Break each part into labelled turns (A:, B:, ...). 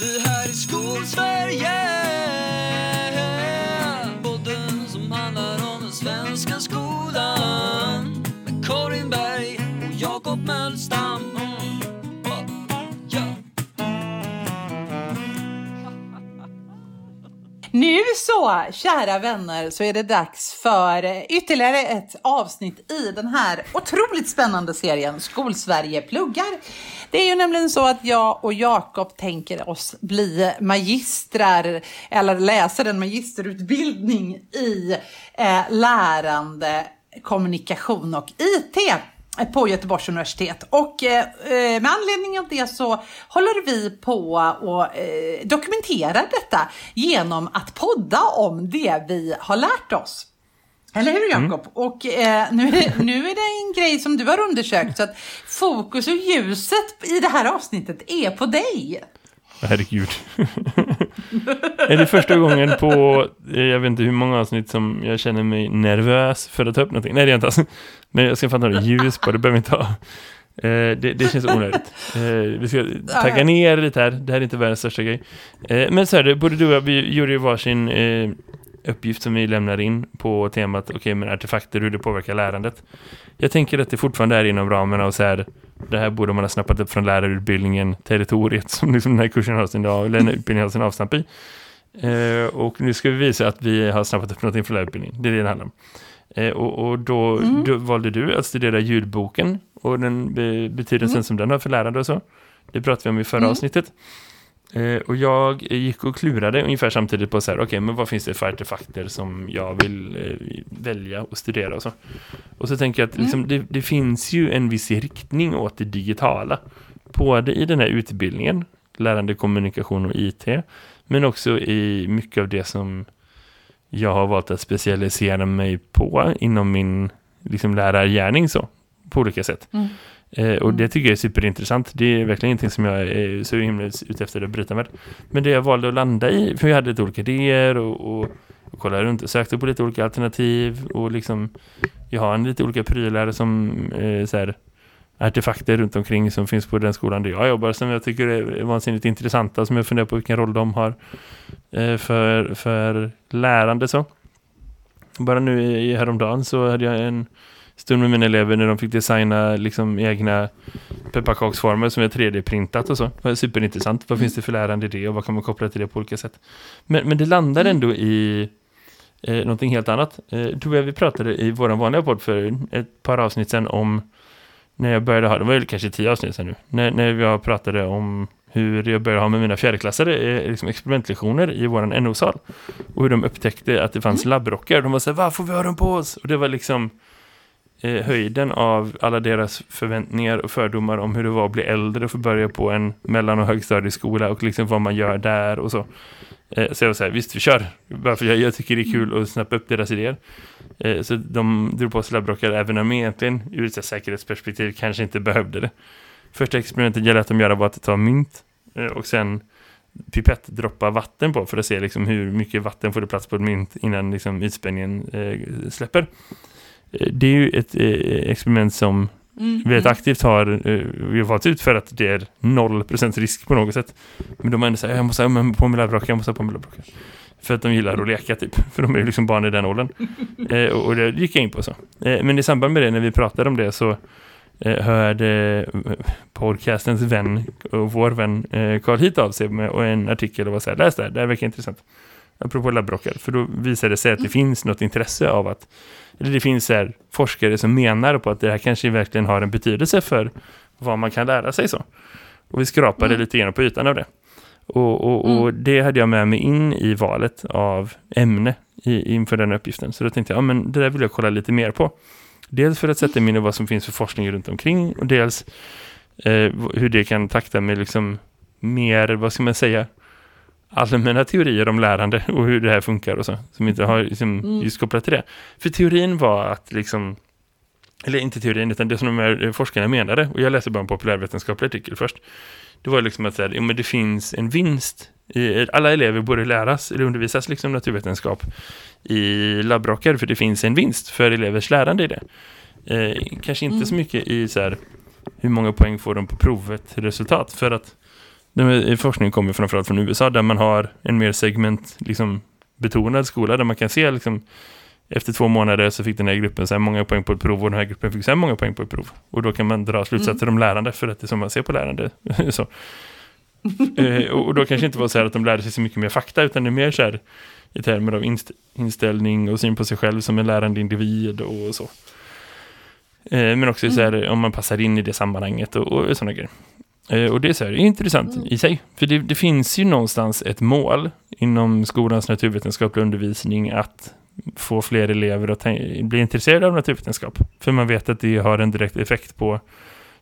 A: Det här är Skolsverige. Podden som handlar om den svenska skolan.
B: Nu så, kära vänner, så är det dags för eh, ytterligare ett avsnitt i den här otroligt spännande serien Skolsverige pluggar. Det är ju nämligen så att jag och Jakob tänker oss bli magistrar eller läsa en magisterutbildning i eh, lärande, kommunikation och IT på Göteborgs universitet. Och eh, med anledning av det så håller vi på och eh, dokumenterar detta genom att podda om det vi har lärt oss. Eller hur Jakob? Mm. Och eh, nu, nu är det en grej som du har undersökt så att fokus och ljuset i det här avsnittet är på dig.
C: Herregud. är det första gången på, eh, jag vet inte hur många avsnitt som jag känner mig nervös för att ta upp någonting. Nej, det är inte alls. Men jag ska fan ha det ljus på, det behöver vi inte ha. Eh, det, det, känns onödigt. Eh, vi ska tagga ner lite här. Det här är inte världens största grej. Eh, men så här, både du och jag, vi gjorde ju varsin eh, uppgift som vi lämnar in på temat okay, men artefakter, hur det påverkar lärandet. Jag tänker att det fortfarande är inom ramen av så här, det här borde man ha snappat upp från lärarutbildningen, territoriet som liksom den här kursen har sin, eller den här utbildningen har sin avstamp i. Eh, och nu ska vi visa att vi har snappat upp någonting från lärarutbildningen. Det är det det handlar om. Eh, och, och då, mm. då, valde du att studera ljudboken och den be betydelsen mm. som den har för lärande och så. Det pratade vi om i förra mm. avsnittet. Eh, och jag gick och klurade ungefär samtidigt på så här, okej, okay, men vad finns det för artefakter som jag vill eh, välja och studera och så. Och så tänker jag att liksom, det, det, finns ju en viss riktning åt det digitala. Både i den här utbildningen, lärande kommunikation och IT, men också i mycket av det som jag har valt att specialisera mig på inom min liksom, lärargärning så, på olika sätt. Mm. Eh, och det tycker jag är superintressant. Det är verkligen ingenting som jag är så himla ute efter att bryta med. Men det jag valde att landa i, för jag hade lite olika idéer och, och, och kollade runt och sökte på lite olika alternativ och liksom jag har en lite olika prylar som eh, så här, artefakter runt omkring som finns på den skolan där jag jobbar som jag tycker är vansinnigt intressanta som jag funderar på vilken roll de har eh, för, för lärande så. Bara nu i häromdagen så hade jag en stund med mina elever när de fick designa liksom egna pepparkaksformer som är 3D-printat och så. Det var superintressant. Vad finns det för lärande i det och vad kan man koppla till det på olika sätt? Men, men det landar mm. ändå i eh, någonting helt annat. Eh, tror jag vi pratade i vår vanliga podd för ett par avsnitt sedan om när jag började ha, det var ju kanske tio avsnitt sedan nu, när, när jag pratade om hur jag började ha med mina fjärdeklassare eh, liksom experimentlektioner i våran NO-sal. Och hur de upptäckte att det fanns mm. labbrockar. De var så här, varför får vi ha dem på oss? Och det var liksom eh, höjden av alla deras förväntningar och fördomar om hur det var att bli äldre och få börja på en mellan- och högstadieskola och liksom vad man gör där och så. Eh, så jag var så här, visst vi kör. Varför jag, jag tycker det är kul att snappa upp deras idéer. Eh, så de drog på sig labbrockar även om egentligen ur ett säkerhetsperspektiv kanske inte behövde det. Första experimentet gällde att de gör var att ta mynt eh, och sen pipett droppa vatten på för att se liksom hur mycket vatten får det plats på ett mynt innan liksom ytspänningen eh, släpper. Eh, det är ju ett eh, experiment som mm, väldigt mm. aktivt har eh, vi har valt ut för att det är 0% risk på något sätt. Men de har ändå sagt jag måste ha på mig labbrockar, jag måste ha på mig labbrockar. För att de gillar att leka typ. För de är liksom barn i den åldern. eh, och, det gick jag in på så. Eh, men i samband med det, när vi pratade om det så eh, hörde podcastens vän och vår vän eh, Carl hit av sig med och en artikel och var så här, läs det här, det här verkar intressant. Apropå labbrockar, för då visade det sig att det mm. finns något intresse av att, eller det finns här forskare som menar på att det här kanske verkligen har en betydelse för vad man kan lära sig så. Och vi skrapade mm. lite grann på ytan av det. Och, och, och mm. det hade jag med mig in i valet av ämne i, inför den uppgiften. Så då tänkte jag, ja men det där vill jag kolla lite mer på. Dels för att sätta mig in i vad som finns för forskning runt omkring och dels eh, hur det kan takta med liksom mer, vad ska man säga, allmänna teorier om lärande och hur det här funkar och så. Som inte har liksom, mm. just kopplat till det. För teorin var att liksom, eller inte teorin utan det som de här forskarna menade, och jag läser bara en populärvetenskaplig artikel först. Det var liksom att säga, ja, men det finns en vinst. I, alla elever borde läras eller undervisas liksom naturvetenskap i labbrockar för det finns en vinst för elevers lärande i det. Eh, kanske inte mm. så mycket i så här, hur många poäng får de på provet resultat för att Den forskningen kommer framförallt från USA där man har en mer segment liksom, betonad skola där man kan se liksom, efter två månader så fick den här gruppen så här många poäng på ett prov och den här gruppen fick så här många poäng på ett prov. Och då kan man dra slutsatser mm. om lärande för att det är som man ser på lärande. så. eh, och då kanske inte var så här att de lärde sig så mycket mer fakta utan det är mer så här i termer av inst inställning och syn på sig själv som en lärande individ och så. Eh, men också så här, mm. om man passar in i det sammanhanget och, och sådana grejer. Eh, och det är så här, intressant mm. i sig. För det, det, finns ju någonstans ett mål inom skolans naturvetenskapliga undervisning att få fler elever att bli intresserade av naturvetenskap. För man vet att det har en direkt effekt på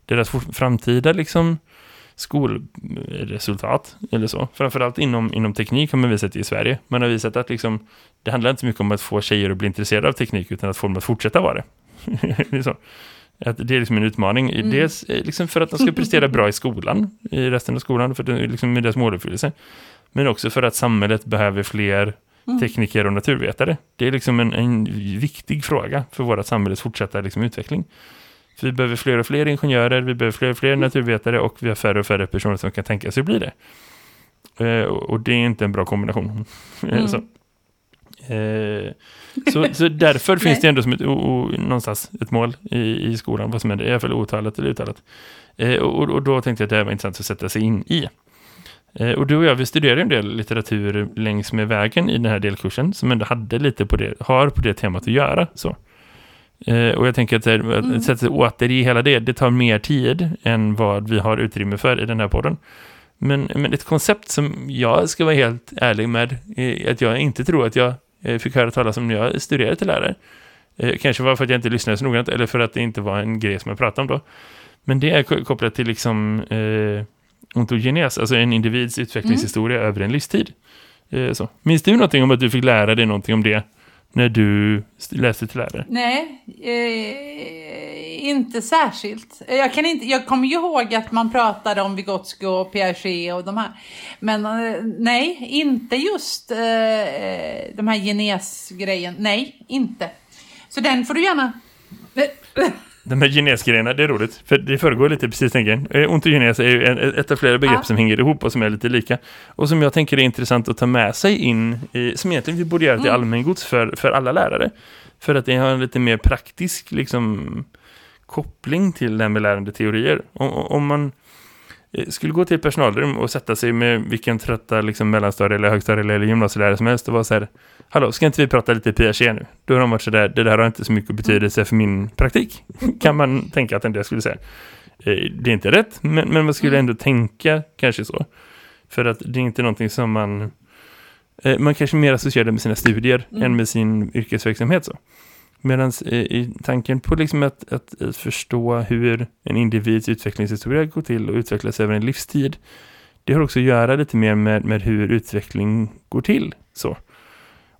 C: deras framtida liksom, skolresultat eller så. Framförallt inom, inom teknik har man visat det i Sverige. Man har visat att liksom, det handlar inte så mycket om att få tjejer att bli intresserade av teknik utan att få dem att fortsätta vara det. det. Att det är liksom en utmaning. Mm. Dels eh, liksom för att de ska prestera bra i skolan, i resten av skolan, för det är liksom deras måluppfyllelse. Men också för att samhället behöver fler mm. tekniker och naturvetare. Det är liksom en, en viktig fråga för vårt samhälles fortsatta liksom, utveckling. För vi behöver fler och fler ingenjörer, vi behöver fler och fler mm. naturvetare och vi har färre och färre personer som kan tänka sig att bli det. Eh, och det är inte en bra kombination. Mm. Eh, så, så därför finns det ändå som ett, o, o, någonstans ett mål i, i skolan, vad som är i alla fall otalat eller uttalat. Eh, och, och, då tänkte jag att det här var intressant att sätta sig in i. Eh, och du och jag, vi studerade en del litteratur längs med vägen i den här delkursen som ändå hade lite på det, har på det temat att göra. Så. Eh, och jag tänker att, att mm. sätta sig åter i hela det, det tar mer tid än vad vi har utrymme för i den här podden. Men, men ett koncept som jag ska vara helt ärlig med är att jag inte tror att jag fick höra talas om när jag studerade till lärare. Eh, kanske var för att jag inte lyssnade så noggrant eller för att det inte var en grej som jag pratade om då. Men det är kopplat till liksom eh, ontogenes, alltså en individs utvecklingshistoria mm. över en livstid. Eh, så. Minns du någonting om att du fick lära dig någonting om det när du läste till lärare?
B: Nej, eh, inte särskilt. Jag, kan inte, jag kommer ju ihåg att man pratade om Vygotsky och Piaget och de här. Men eh, nej, inte just eh, eh, de här genesgrejen. Nej, inte. Så den får du gärna...
C: De här genesgrejerna, det är roligt. För det föregår lite precis den grejen. Eh, Ontogenes är ju en, ett av flera begrepp ja. som hänger ihop och som är lite lika. Och som jag tänker är intressant att ta med sig in i, som egentligen vi borde göra till mm. allmängods för, för alla lärare. För att det har en lite mer praktisk liksom, koppling till det här med lärandeteorier. Om, om man skulle gå till personalrum och sätta sig med vilken trötta liksom, mellanstadie eller högstadie eller gymnasielärare som helst och vara så här, hallå, ska inte vi prata lite Piaget nu? Då har de varit så där, det där har inte så mycket betydelse för min praktik. kan man tänka att en del skulle säga. Eh, det är inte rätt, men, men man skulle mm. ändå tänka kanske så. För att det är inte någonting som man... Eh, man kanske mer associerar det med sina studier mm. än med sin yrkesverksamhet så. Medan i tanken på liksom att, att, att, förstå hur en individs utvecklingshistoria går till och utvecklas över en livstid, det har också att göra lite mer med, med hur utveckling går till. Så.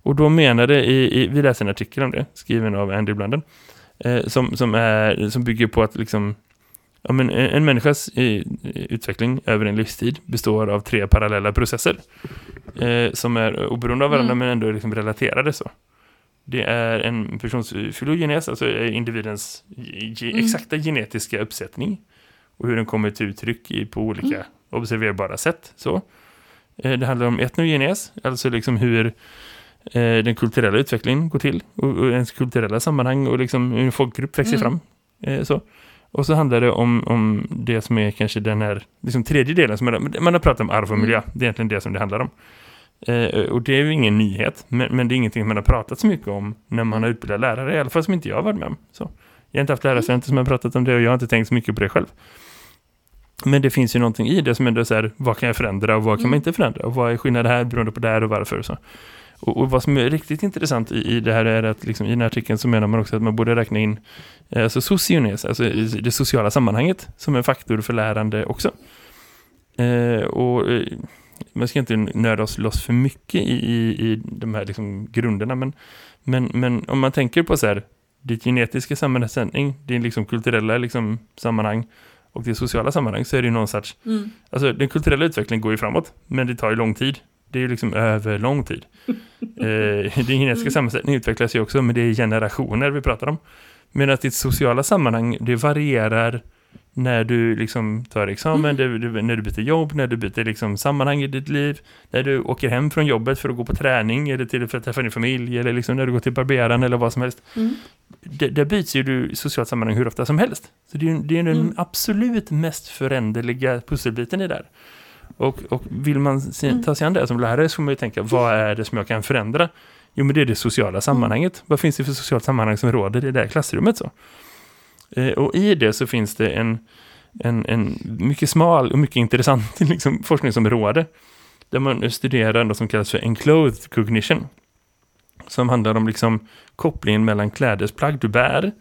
C: Och då menade, i, i, vi läser en artikel om det, skriven av Andy Blunden, eh, som, som, är, som bygger på att liksom, ja, men en, en människas i, utveckling över en livstid består av tre parallella processer eh, som är oberoende av varandra mm. men ändå liksom relaterade så. Det är en persons filogenes, alltså individens mm. exakta genetiska uppsättning och hur den kommer till uttryck på olika mm. observerbara sätt. Så. Eh, det handlar om etnogenes, alltså liksom hur eh, den kulturella utvecklingen går till och, och ens kulturella sammanhang och liksom hur en folkgrupp växer mm. fram. Eh, så. Och så handlar det om, om det som är kanske den här liksom tredje delen. Som man, man har pratat om arv och miljö. Mm. Det är egentligen det som det handlar om. Eh, och det är ju ingen nyhet, men, men, det är ingenting man har pratat så mycket om när man har utbildat lärare, i alla fall som inte jag har varit med om. Så. Jag har inte haft lärarstudenter som har pratat om det och jag har inte tänkt så mycket på det själv. Men det finns ju någonting i det som ändå är så här, vad kan jag förändra och vad kan mm. man inte förändra? Och vad är skillnaden här beroende på där och varför? Och, så. Och, och, vad som är riktigt intressant i, i det här är att liksom, i den här artikeln så menar man också att man borde räkna in eh, alltså sociones, alltså det sociala sammanhanget som en faktor för lärande också. Eh, och eh, man ska inte nöda oss loss för mycket i, i, i de här liksom grunderna, men, men, men om man tänker på så här, ditt genetiska sammansättning, din liksom kulturella liksom sammanhang och det sociala sammanhang så är det ju någon sorts, mm. alltså den kulturella utvecklingen går ju framåt, men det tar ju lång tid. Det är ju liksom över lång tid. eh, din genetiska mm. sammansättning utvecklas ju också, men det är generationer vi pratar om. Medan ditt sociala sammanhang, det varierar när du liksom tar examen, du, du, när du byter jobb, när du byter liksom sammanhang i ditt liv, när du åker hem från jobbet för att gå på träning eller till för att träffa din familj eller liksom när du går till barberaren eller vad som helst.
B: Mm.
C: Där byts ju du socialt sammanhang hur ofta som helst. Så det är, det är den
B: Mm.
C: absolut mest föränderliga pusselbiten i det här. Och, och vill man se,
B: Mm.
C: ta sig an det som lärare så får man ju tänka, vad är det som jag kan förändra? Jo, men det är det sociala sammanhanget. Vad finns det för socialt sammanhang som råder i det här klassrummet? Så? Eh, och i det så finns det en, en, en mycket smal och mycket intressant liksom, forskningsområde där man studerar något som kallas för enclothed cognition. Som handlar om liksom kopplingen mellan klädesplagg du bär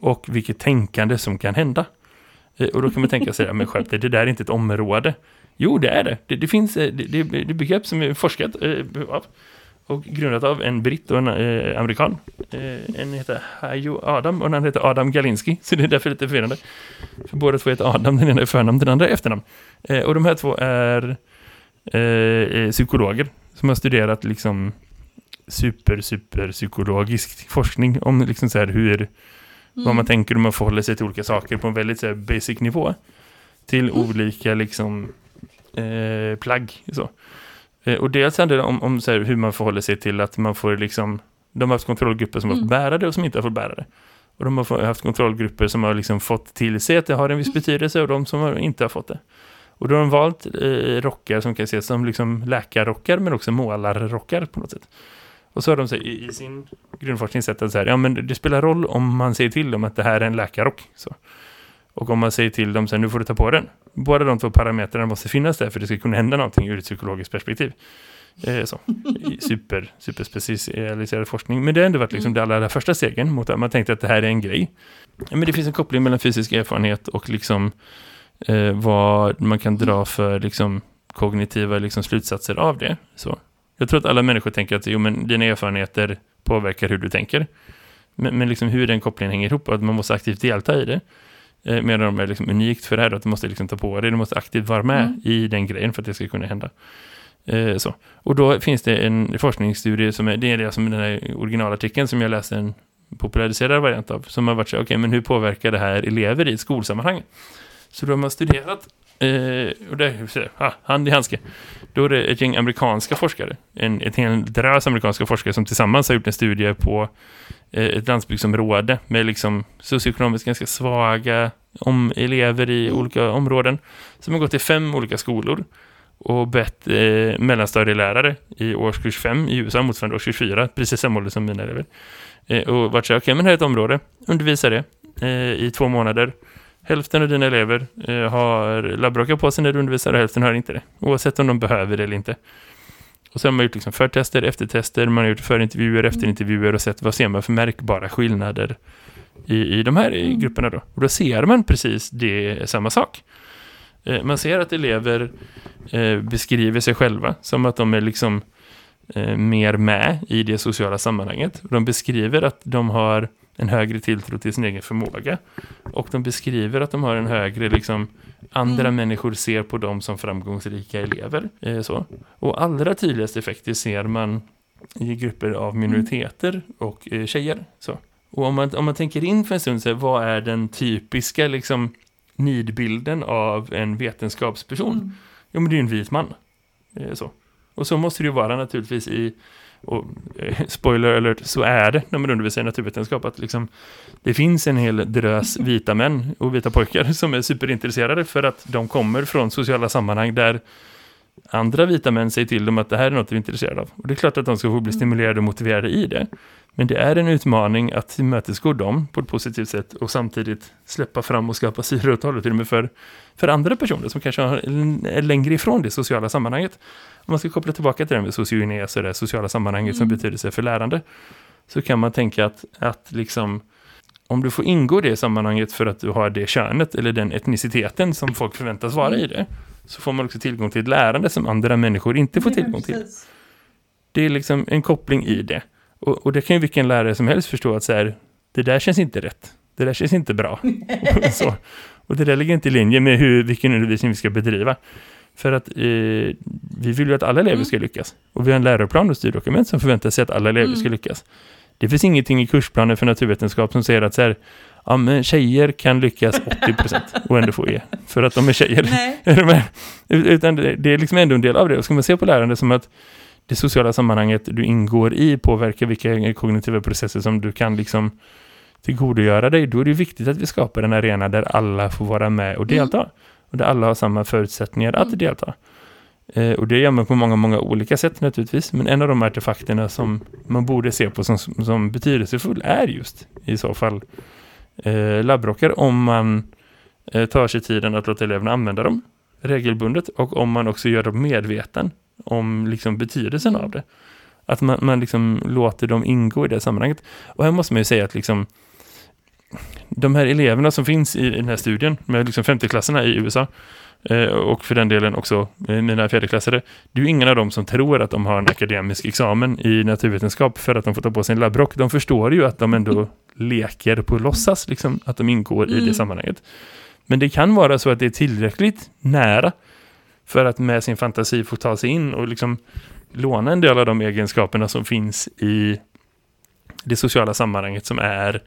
C: och vilket tänkande som kan hända. Eh, och då kan man tänka sig, ja, men skärp dig, det där är inte ett område. Jo, det är det. Det, det finns eh, det, det, det är begrepp som är forskat eh, av och grundat av en britt och en eh, amerikan. Eh, en heter Hajo Adam och den andra heter Adam Galinski. Så det är därför lite förvirrande. För båda två heter Adam, den ena är förnamn, den andra är efternamn. Eh, och de här två är eh, eh, psykologer som har studerat liksom super, super psykologisk forskning om liksom så här hur vad man tänker om man förhåller sig till olika saker på en väldigt så här, basic nivå. Till olika liksom eh, plagg. Så. Eh, och dels handlar det om, om här, hur man förhåller sig till att man får liksom, de har haft kontrollgrupper som har fått bära det och som inte har fått bära det. Och de har haft kontrollgrupper som har liksom fått till sig att det har en viss betydelse och de som har, inte har fått det. Och då har de valt eh, rockar som kan ses som liksom läkarrockar men också målarrockar på något sätt. Och så har de så, i, i sin grundforskning sett att så här, ja, men det spelar roll om man säger till dem att det här är en läkarrock. Så. Och om man säger till dem så här, nu får du ta på den. Båda de två parametrarna måste finnas där för det ska kunna hända någonting ur ett psykologiskt perspektiv. Eh, så. Super, superspecialiserad forskning. Men det har ändå varit liksom det allra, allra första stegen mot att man tänkte att det här är en grej. Men det finns en koppling mellan fysisk erfarenhet och liksom eh, vad man kan dra för liksom kognitiva liksom, slutsatser av det. Så. Jag tror att alla människor tänker att jo, men dina erfarenheter påverkar hur du tänker. Men, men liksom hur den kopplingen hänger ihop och att man måste aktivt delta i det. Eh, medan de är liksom unikt för det här, att du måste liksom ta på dig, du måste aktivt vara med
B: Mm.
C: i den grejen för att det ska kunna hända. Eh, så. Och då finns det en forskningsstudie, som är, det är det som den här originalartikeln som jag läste en populariserad variant av, som har varit så, okej, men hur påverkar det här elever i skolsammanhang? Så då har man studerat, eh, och det ah, hand i handske, då är det ett gäng amerikanska forskare, en, ett helt drös amerikanska forskare som tillsammans har gjort en studie på eh, ett landsbygdsområde med liksom socioekonomiskt ganska svaga om elever i olika områden som har gått till fem olika skolor och bett eh, mellanstadielärare i årskurs 5 i USA, motsvarande årskurs 4, precis samma ålder som mina elever. Eh, och varit så okej, men här är ett område, undervisa det eh, i två månader. Hälften av dina elever eh, har labbrockar på sig när du undervisar och hälften har inte det. Oavsett om de behöver det eller inte. Och så har man gjort liksom förtester, eftertester, man har gjort förintervjuer, efterintervjuer och sett vad ser man för märkbara skillnader i, i de här i grupperna då. Och då ser man precis det samma sak. Eh, man ser att elever eh, beskriver sig själva som att de är liksom eh, mer med i det sociala sammanhanget. De beskriver att de har en högre tilltro till sin egen förmåga. Och de beskriver att de har en högre, liksom, andra människor ser på dem som framgångsrika elever. Eh, så. Och allra tydligast effekter ser man i grupper av minoriteter och eh, tjejer. Så. Och om man, om man tänker in för en stund, så här, vad är den typiska liksom, nidbilden av en vetenskapsperson?
B: Mm.
C: Jo, men det är ju en vit man. Eh, så. Och så måste det ju vara naturligtvis i, och, eh, spoiler alert, så är det när man undervisar i naturvetenskap, att liksom, det finns en hel drös vita män och vita pojkar som är superintresserade för att de kommer från sociala sammanhang där andra vita män säger till dem att det här är något vi är intresserade av. Och det är klart att de ska få bli stimulerade och motiverade i det. Men det är en utmaning att tillmötesgå dem på ett positivt sätt och samtidigt släppa fram och skapa syre och talutrymme för, för andra personer som kanske är längre ifrån det sociala sammanhanget. Om man ska koppla tillbaka till det med sociogenes och det sociala sammanhanget som betydelse för lärande så kan man tänka att, att liksom om du får ingå i det sammanhanget för att du har det könet eller den etniciteten som folk förväntas vara i det så får man också tillgång till ett lärande som andra människor inte får tillgång till. Det är liksom en koppling i det. Och, och det kan ju vilken lärare som helst förstå att så här, det där känns inte rätt. Det där känns inte bra. så. Och det där ligger inte i linje med hur, vilken undervisning vi ska bedriva. För att eh, vi vill ju att alla elever ska lyckas. Och vi har en läroplan och styrdokument som förväntar sig att alla elever ska lyckas. Det finns ingenting i kursplanen för naturvetenskap som säger att så här, ja men tjejer kan lyckas 80% och ändå få E. För att de är tjejer.
B: Nej.
C: Utan det, det är liksom ändå en del av det. Och ska man se på lärande som att det sociala sammanhanget du ingår i påverkar vilka kognitiva processer som du kan liksom tillgodogöra dig, då är det viktigt att vi skapar en arena där alla får vara med och delta.
B: Mm.
C: Och där alla har samma förutsättningar att
B: Mm.
C: delta. Eh, och det gör man på många, många olika sätt naturligtvis. Men en av de artefakterna som man borde se på som, som betydelsefull är just i så fall eh, labbrockar om man eh, tar sig tiden att låta eleverna använda dem regelbundet och om man också gör dem medveten om liksom betydelsen av det. Att man, man liksom låter dem ingå i det sammanhanget. Och här måste man ju säga att liksom de här eleverna som finns i den här studien med liksom 50-klasserna i USA eh, och för den delen också eh, mina fjärdeklassare, det är ju ingen av dem som tror att de har en akademisk examen i naturvetenskap för att de får ta på sig en labbrock. De förstår ju att de ändå leker på låtsas, liksom, att de ingår i det
B: Mm.
C: sammanhanget. Men det kan vara så att det är tillräckligt nära för att med sin fantasi få ta sig in och liksom låna en del av de egenskaperna som finns i det sociala sammanhanget som är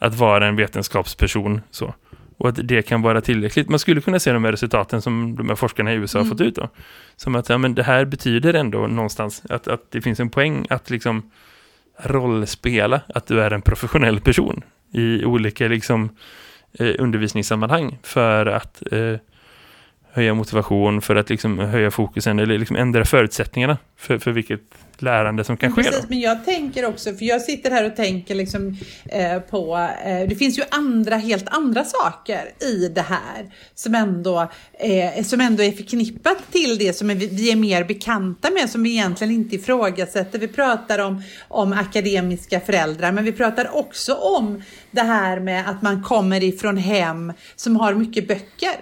C: att vara en vetenskapsperson. Så. Och att det kan vara tillräckligt. Man skulle kunna se de här resultaten som de här forskarna i USA har
B: Mm.
C: fått ut. Då. Som att ja, men det här betyder ändå någonstans att, att det finns en poäng att liksom rollspela att du är en professionell person i olika liksom, eh, undervisningssammanhang för att eh, höja motivation, för att liksom höja fokusen eller liksom ändra förutsättningarna för, för vilket lärande som kan ske. Då.
B: Precis, men jag tänker också, för jag sitter här och tänker liksom, eh, på, eh, det finns ju andra, helt andra saker i det här som ändå, eh, som ändå är förknippat till det som vi- vi är mer bekanta med, som vi egentligen inte ifrågasätter. Vi pratar om, om akademiska föräldrar, men vi pratar också om det här med att man kommer ifrån hem som har mycket böcker.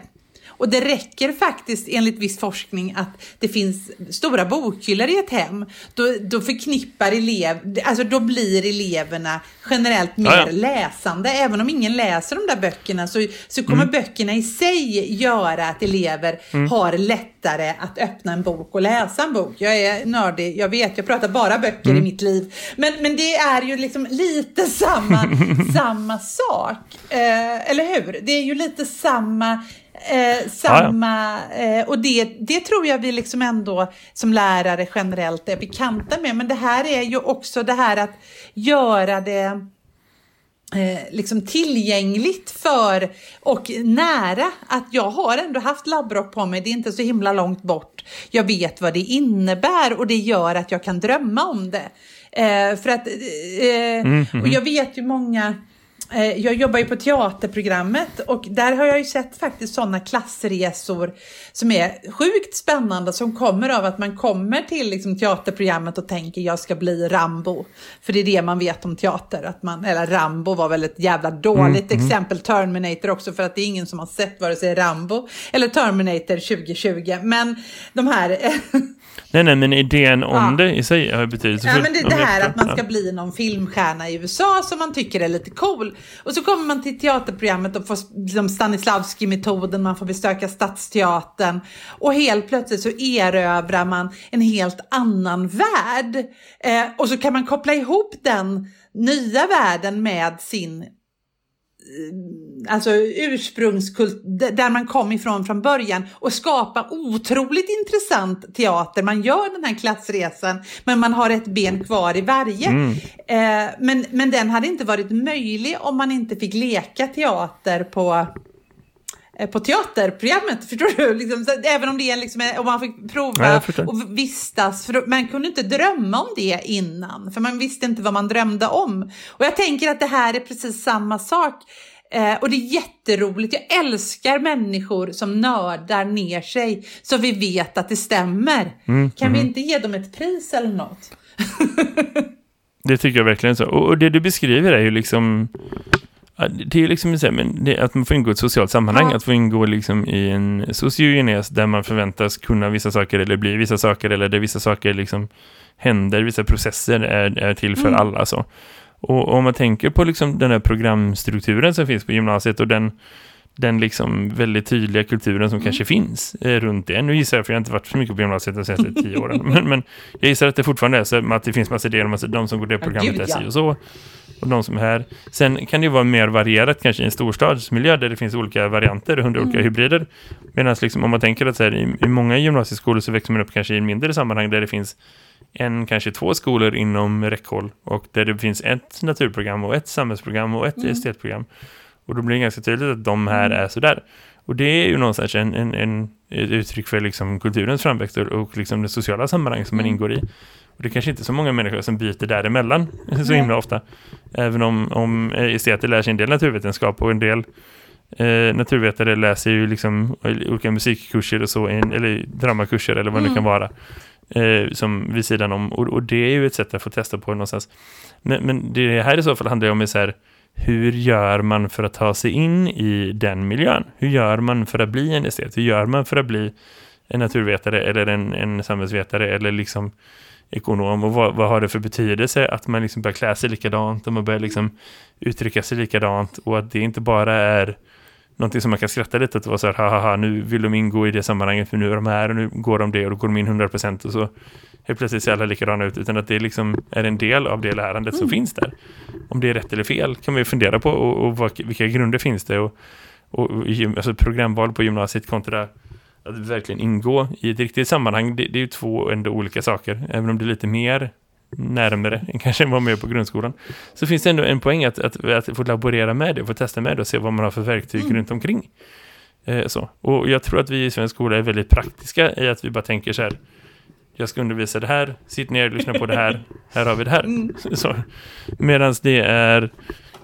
B: Och det räcker faktiskt enligt viss forskning att det finns stora bokhyllor i ett hem. Då, då förknippar elev, alltså då blir eleverna generellt mer
C: Ja, ja.
B: läsande. Även om ingen läser de där böckerna så, så kommer
C: Mm.
B: böckerna i sig göra att elever har lättare att öppna en bok och läsa en bok. Jag är nördig, jag vet, jag pratar bara böcker
C: Mm.
B: i mitt liv. Men, men det är ju liksom lite samma, samma sak. Eh, eller hur? Det är ju lite samma Eh, samma, eh, och det, det tror jag vi liksom ändå som lärare generellt är bekanta med. Men det här är ju också det här att göra det eh, liksom tillgängligt för och nära att jag har ändå haft labbrock på mig. Det är inte så himla långt bort. Jag vet vad det innebär och det gör att jag kan drömma om det. Eh, för att, eh, och jag vet ju många Jag jobbar ju på teaterprogrammet och där har jag ju sett faktiskt sådana klassresor som är sjukt spännande som kommer av att man kommer till liksom teaterprogrammet och tänker jag ska bli Rambo. För det är det man vet om teater. Att man, eller Rambo var väl ett jävla dåligt exempel. Terminator också för att det är ingen som har sett vare sig Rambo eller Terminator 2020. Men de här
C: Nej, nej, men idén om
B: Ja.
C: det i sig är betydelse.
B: Ja, men det, det här att man ska bli någon filmstjärna i USA som man tycker är lite cool. Och så kommer man till teaterprogrammet och får liksom Stanislavski-metoden, man får besöka Stadsteatern. Och helt plötsligt så erövrar man en helt annan värld. Eh, och så kan man koppla ihop den nya världen med sin alltså ursprungskult, där man kom ifrån från början och skapa otroligt intressant teater. Man gör den här klassresan men man har ett ben kvar i varje. Eh, men, men den hade inte varit möjlig om man inte fick leka teater på eh, på teaterprogrammet, förstår du? Liksom, så, även om det är liksom, om man fick
C: Ja,
B: prova
C: förstår.
B: och vistas, för man kunde inte drömma om det innan, för man visste inte vad man drömde om. Och jag tänker att det här är precis samma sak. Eh, och det är jätteroligt, jag älskar människor som nördar ner sig så vi vet att det stämmer.
C: Mm,
B: kan vi inte ge dem ett pris eller något?
C: Det tycker jag verkligen så. Och och det du beskriver är ju liksom... Det är ju liksom så här, men det, att man får ingå i ett socialt sammanhang,
B: Ja.
C: att få ingå liksom i en sociogenes där man förväntas kunna vissa saker eller bli vissa saker eller där vissa saker liksom händer, vissa processer är, är till för
B: Mm.
C: alla. Så. Och om man tänker på liksom den här programstrukturen som finns på gymnasiet och den, den liksom väldigt tydliga kulturen som
B: Mm.
C: kanske finns eh, runt det. Nu gissar jag, för jag har inte varit så mycket på gymnasiet de senaste tio åren, men, men jag gissar att det fortfarande är så att det finns massa idéer om att de som går det programmet
B: gud, ja.
C: och så. och de som är här. Sen kan det vara mer varierat kanske i en storstadsmiljö där det finns olika varianter, hundra olika hybrider. Medan liksom, om man tänker att så här, i, i många gymnasieskolor så växer man upp kanske i mindre sammanhang där det finns en, kanske två skolor inom räckhåll och där det finns ett naturprogram och ett samhällsprogram och ett estetprogram. Och då blir det ganska tydligt att de här är sådär. Och det är ju någonstans en, en, en, ett uttryck för liksom kulturens framväxt och, liksom det sociala sammanhang som man ingår i. Och det är kanske inte så många människor som byter däremellan så himla ofta. Även om, om esteter lär sig en del naturvetenskap och en del eh, naturvetare läser ju liksom olika musikkurser och så, eller dramakurser eller vad det kan vara. Eh, som vid sidan om. Och, och det är ju ett sätt att få testa på någonstans. Men, men det här i så fall handlar ju om är så här, hur gör man för att ta sig in i den miljön? Hur gör man för att bli en estet? Hur gör man för att bli en naturvetare eller en, en samhällsvetare eller liksom ekonom och vad, vad har det för betydelse att man liksom börjar klä sig likadant och man börjar liksom uttrycka sig likadant och att det inte bara är någonting som man kan skratta lite åt och vara så här, haha, nu vill de ingå i det sammanhanget för nu är de här och nu går de det och då går de in 100% och så helt plötsligt ser alla likadana ut utan att det liksom är en del av det lärandet som finns där. Om det är rätt eller fel kan man ju fundera på och, och vad, vilka grunder finns det och, och, alltså programval på gymnasiet kontra att verkligen ingå i ett riktigt sammanhang, det, det är ju två ändå olika saker. Även om det är lite mer närmare än kanske var med på grundskolan. Så finns det ändå en poäng att, att, att få laborera med det, få testa med det och se vad man har för verktyg mm. runt omkring. Eh, så. Och jag tror att vi i svensk skola är väldigt praktiska i att vi bara tänker så här, jag ska undervisa det här, sitt ner och lyssna på det här, här har vi det här. Mm. Medan det är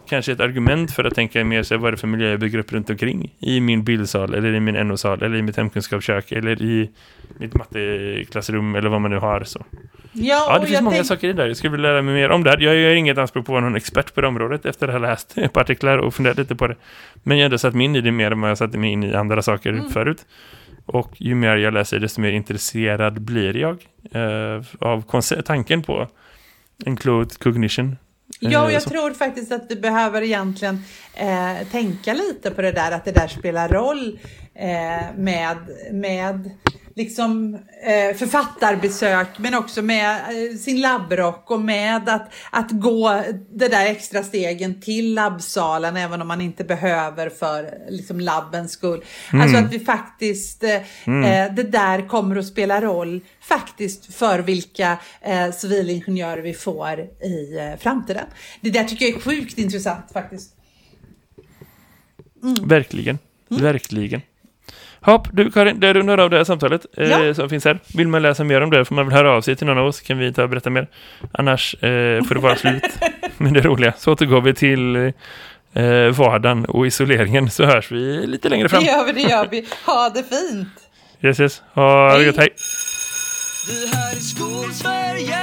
C: kanske ett argument för att tänka mer så vad är det för miljö jag bygger upp runt omkring i min bildsal eller i min NO-sal eller i mitt hemkunskapskök eller i mitt matteklassrum eller vad man nu har så. Ja, ja det finns många saker i det där. Jag skulle vilja lära mig mer om det. Jag gör inget anspråk på att vara någon expert på det området efter att ha läst par artiklar och funderat lite på det. Men jag har ändå satt mig in i det mer än vad jag satt mig in i andra saker mm. förut. Och ju mer jag läser desto mer intresserad blir jag eh, av tanken på enclosed cognition.
B: Ja, och jag tror faktiskt att vi behöver egentligen eh, tänka lite på det där, att det där spelar roll eh, med, med liksom eh, författarbesök men också med eh, sin labbrock och med att, att gå det där extra stegen till labbsalen även om man inte behöver för liksom labbens skull. Mm. Alltså att vi faktiskt, eh, mm. Eh, det där kommer att spela roll faktiskt för vilka eh, civilingenjörer vi får i eh, framtiden. Det där tycker jag är sjukt intressant faktiskt.
C: Mm. Verkligen, mm. verkligen. Hopp, du Karin, det rundar av det här samtalet eh, ja. som finns här. Vill man läsa mer om det får man väl höra av sig till någon av oss kan vi ta och berätta mer. Annars eh, får det vara slut med det roliga. Så återgår vi till eh, vardagen och isoleringen så hörs vi lite längre fram.
B: Det gör vi, det gör vi. Ha det fint!
C: Yes, yes. Ha det gott, hej!
A: Vi här i Skolsverige